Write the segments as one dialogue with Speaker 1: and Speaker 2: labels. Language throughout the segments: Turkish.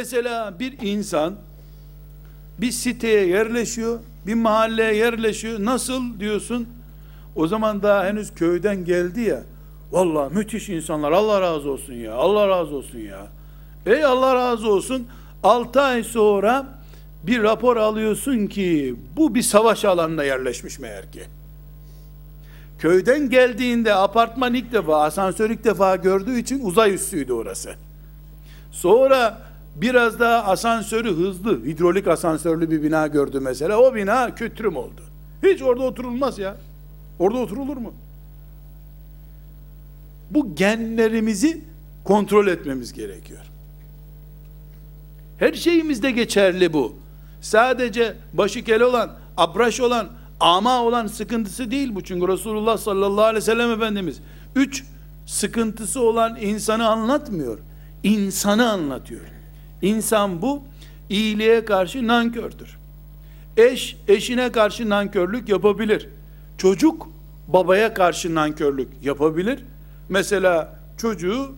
Speaker 1: Mesela bir insan bir siteye yerleşiyor, bir mahalleye yerleşiyor. Nasıl diyorsun? O zaman daha henüz köyden geldi ya. Vallahi müthiş insanlar. Allah razı olsun ya. Allah razı olsun ya. Ey Allah razı olsun. 6 ay sonra bir rapor alıyorsun ki bu bir savaş alanına yerleşmiş meğer ki. Köyden geldiğinde apartman ilk defa, asansör ilk defa gördüğü için uzay üssüydü orası. Sonra biraz daha asansörü hızlı, hidrolik asansörlü bir bina gördü mesela. O bina kötürüm oldu. Hiç orada oturulmaz ya. Orada oturulur mu? Bu genlerimizi kontrol etmemiz gerekiyor. Her şeyimizde geçerli bu. Sadece başı kel olan, abraş olan, ama olan sıkıntısı değil bu. Çünkü Resulullah sallallahu aleyhi ve sellem Efendimiz üç sıkıntısı olan insanı anlatmıyor. İnsanı anlatıyor. İnsan bu iyiliğe karşı nankördür. Eş eşine karşı nankörlük yapabilir. Çocuk babaya karşı nankörlük yapabilir. Mesela çocuğu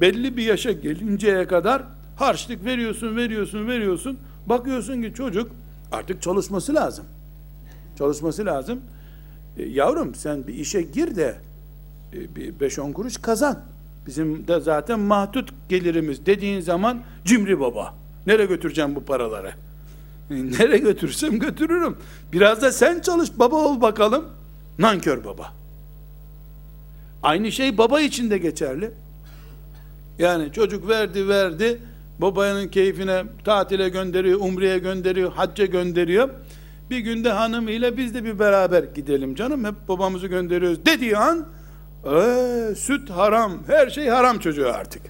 Speaker 1: belli bir yaşa gelinceye kadar harçlık veriyorsun, veriyorsun, veriyorsun. Bakıyorsun ki çocuk artık çalışması lazım. Çalışması lazım. E, yavrum sen bir işe gir de e, bir 5-10 kuruş kazan. Bizim de zaten mahdut gelirimiz dediğin zaman cimri baba. Nereye götüreceğim bu paraları? E, nereye götürsem götürürüm. Biraz da sen çalış baba ol bakalım. Nankör baba. Aynı şey baba için de geçerli. Yani çocuk verdi verdi. Babanın keyfine tatile gönderiyor, umreye gönderiyor, hacca gönderiyor. Bir günde hanımıyla biz de bir beraber gidelim canım. Hep babamızı gönderiyoruz dediği an ee, süt haram, her şey haram çocuğu artık.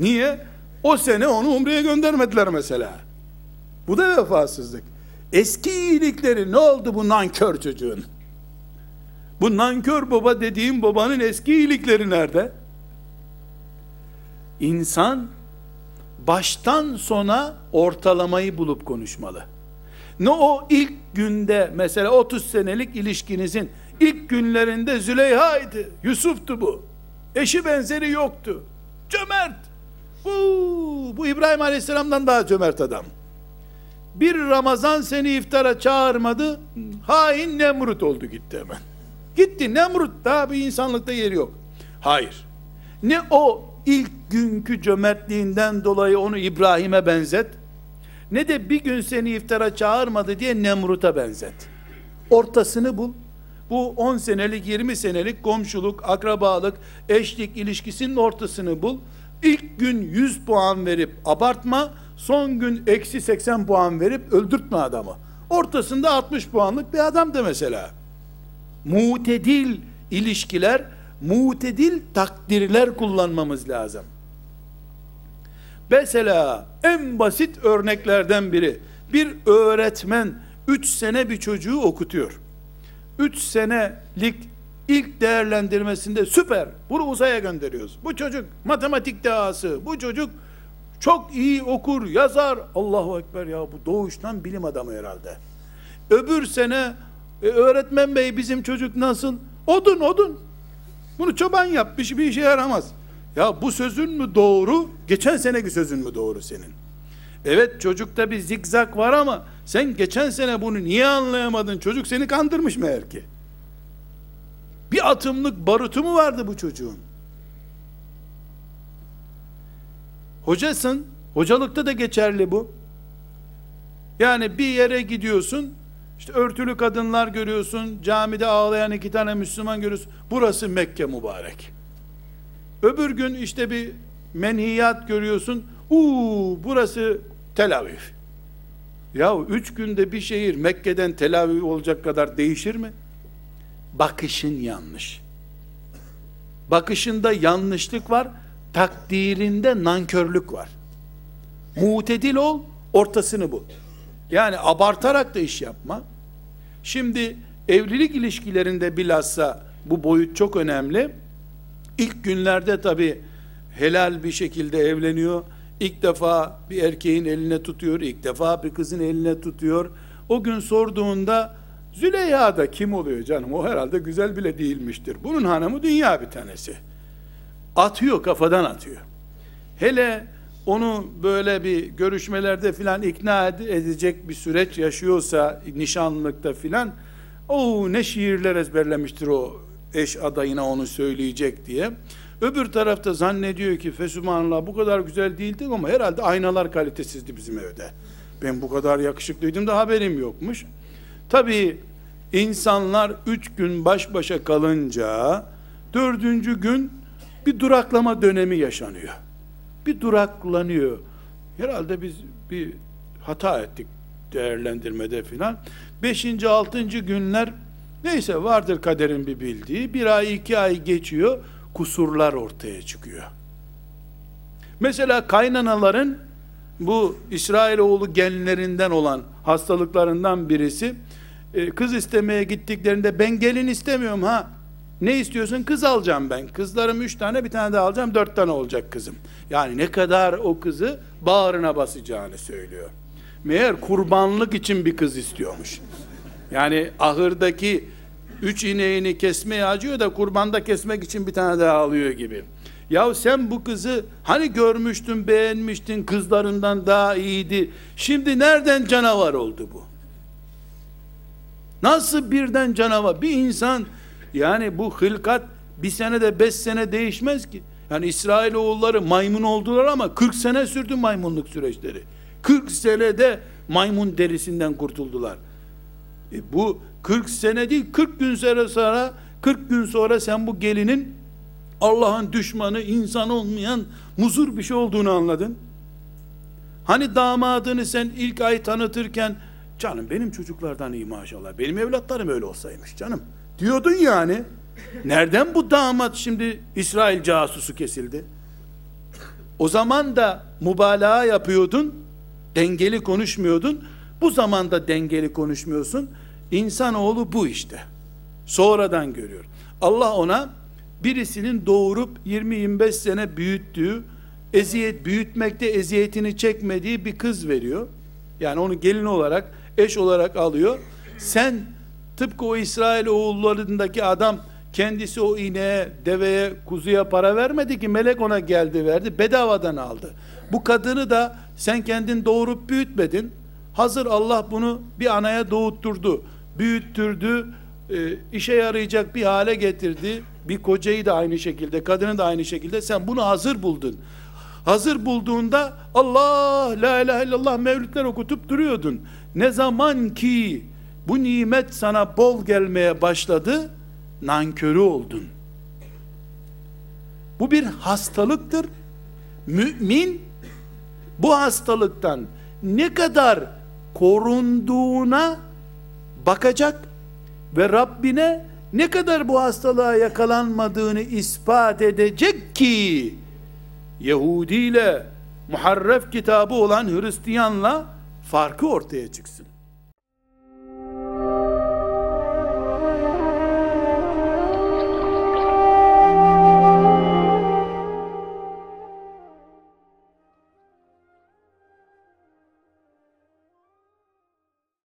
Speaker 1: Niye? O sene onu umreye göndermediler mesela. Bu da vefasızlık. Eski iyilikleri ne oldu bu nankör çocuğun? Bu nankör baba dediğim babanın eski iyilikleri nerede? İnsan baştan sona ortalamayı bulup konuşmalı. Ne o ilk günde mesela 30 senelik ilişkinizin ilk günlerinde Züleyha'ydı, Yusuf'tu bu. Eşi benzeri yoktu. Cömert. Bu, bu İbrahim Aleyhisselam'dan daha cömert adam. Bir Ramazan seni iftara çağırmadı, hain Nemrut oldu gitti hemen. Gitti Nemrut daha bir insanlıkta yeri yok. Hayır. Ne o ilk günkü cömertliğinden dolayı onu İbrahim'e benzet, ne de bir gün seni iftara çağırmadı diye Nemrut'a benzet. Ortasını bul. Bu 10 senelik, 20 senelik komşuluk, akrabalık, eşlik ilişkisinin ortasını bul. İlk gün 100 puan verip abartma, son gün eksi 80 puan verip öldürtme adamı. Ortasında 60 puanlık bir adam da mesela. Mutedil ilişkiler, mutedil takdirler kullanmamız lazım. Mesela en basit örneklerden biri bir öğretmen 3 sene bir çocuğu okutuyor. 3 senelik ilk değerlendirmesinde süper. Bunu uzaya gönderiyoruz. Bu çocuk matematik dehası. Bu çocuk çok iyi okur, yazar. Allahu Ekber ya bu doğuştan bilim adamı herhalde. Öbür sene e, öğretmen bey bizim çocuk nasıl? Odun odun. Bunu çoban yap bir, bir işe yaramaz. Ya bu sözün mü doğru? Geçen seneki sözün mü doğru senin? Evet çocukta bir zikzak var ama sen geçen sene bunu niye anlayamadın? Çocuk seni kandırmış meğer ki. Bir atımlık barutu mu vardı bu çocuğun? Hocasın, hocalıkta da geçerli bu. Yani bir yere gidiyorsun, işte örtülü kadınlar görüyorsun, camide ağlayan iki tane Müslüman görüyorsun. Burası Mekke mübarek. Öbür gün işte bir menhiyat görüyorsun. Uuu burası Tel Aviv. Ya üç günde bir şehir Mekke'den Tel Aviv olacak kadar değişir mi? Bakışın yanlış. Bakışında yanlışlık var, takdirinde nankörlük var. Mutedil ol, ortasını bul. Yani abartarak da iş yapma. Şimdi evlilik ilişkilerinde bilhassa bu boyut çok önemli. İlk günlerde tabi helal bir şekilde evleniyor. İlk defa bir erkeğin eline tutuyor, ilk defa bir kızın eline tutuyor. O gün sorduğunda Züleyha da kim oluyor canım? O herhalde güzel bile değilmiştir. Bunun hanımı dünya bir tanesi. Atıyor, kafadan atıyor. Hele onu böyle bir görüşmelerde filan ikna ed- edecek bir süreç yaşıyorsa nişanlılıkta filan o ne şiirler ezberlemiştir o eş adayına onu söyleyecek diye. Öbür tarafta zannediyor ki Fesubhanallah bu kadar güzel değildi ama herhalde aynalar kalitesizdi bizim evde. Ben bu kadar yakışıklıydım da haberim yokmuş. Tabii insanlar üç gün baş başa kalınca dördüncü gün bir duraklama dönemi yaşanıyor. Bir duraklanıyor. Herhalde biz bir hata ettik değerlendirmede filan. Beşinci, altıncı günler neyse vardır kaderin bir bildiği. Bir ay, iki ay geçiyor. Kusurlar ortaya çıkıyor. Mesela kaynanaların bu İsrailoğlu genlerinden olan hastalıklarından birisi e, kız istemeye gittiklerinde ben gelin istemiyorum ha ne istiyorsun? Kız alacağım ben. Kızlarım üç tane bir tane daha alacağım dört tane olacak kızım. Yani ne kadar o kızı bağrına basacağını söylüyor. Meğer kurbanlık için bir kız istiyormuş. Yani ahırdaki üç ineğini kesmeye acıyor da kurbanda kesmek için bir tane daha alıyor gibi ya sen bu kızı hani görmüştün, beğenmiştin, kızlarından daha iyiydi. Şimdi nereden canavar oldu bu? Nasıl birden canavar? Bir insan yani bu hılkat bir sene de beş sene değişmez ki. Yani İsrailoğulları maymun oldular ama 40 sene sürdü maymunluk süreçleri. 40 senede maymun derisinden kurtuldular. E bu 40 sene değil 40 gün sonra 40 gün sonra sen bu gelinin Allah'ın düşmanı, insan olmayan muzur bir şey olduğunu anladın. Hani damadını sen ilk ay tanıtırken canım benim çocuklardan iyi maşallah. Benim evlatlarım öyle olsaymış canım. Diyordun yani. Nereden bu damat şimdi İsrail casusu kesildi? O zaman da mübalağa yapıyordun. Dengeli konuşmuyordun. Bu zamanda dengeli konuşmuyorsun. İnsanoğlu bu işte. Sonradan görüyor. Allah ona birisinin doğurup 20-25 sene büyüttüğü, eziyet büyütmekte eziyetini çekmediği bir kız veriyor. Yani onu gelin olarak, eş olarak alıyor. Sen tıpkı o İsrail oğullarındaki adam kendisi o ineğe, deveye, kuzuya para vermedi ki melek ona geldi verdi, bedavadan aldı. Bu kadını da sen kendin doğurup büyütmedin. Hazır Allah bunu bir anaya doğutturdu, büyüttürdü, e, işe yarayacak bir hale getirdi. Bir kocayı da aynı şekilde, kadını da aynı şekilde sen bunu hazır buldun. Hazır bulduğunda Allah, la ilahe illallah mevlütler okutup duruyordun. Ne zaman ki bu nimet sana bol gelmeye başladı, nankörü oldun. Bu bir hastalıktır. Mümin bu hastalıktan ne kadar korunduğuna bakacak ve Rabbine ne kadar bu hastalığa yakalanmadığını ispat edecek ki Yahudi ile muharref kitabı olan Hristiyanla farkı ortaya çıksın.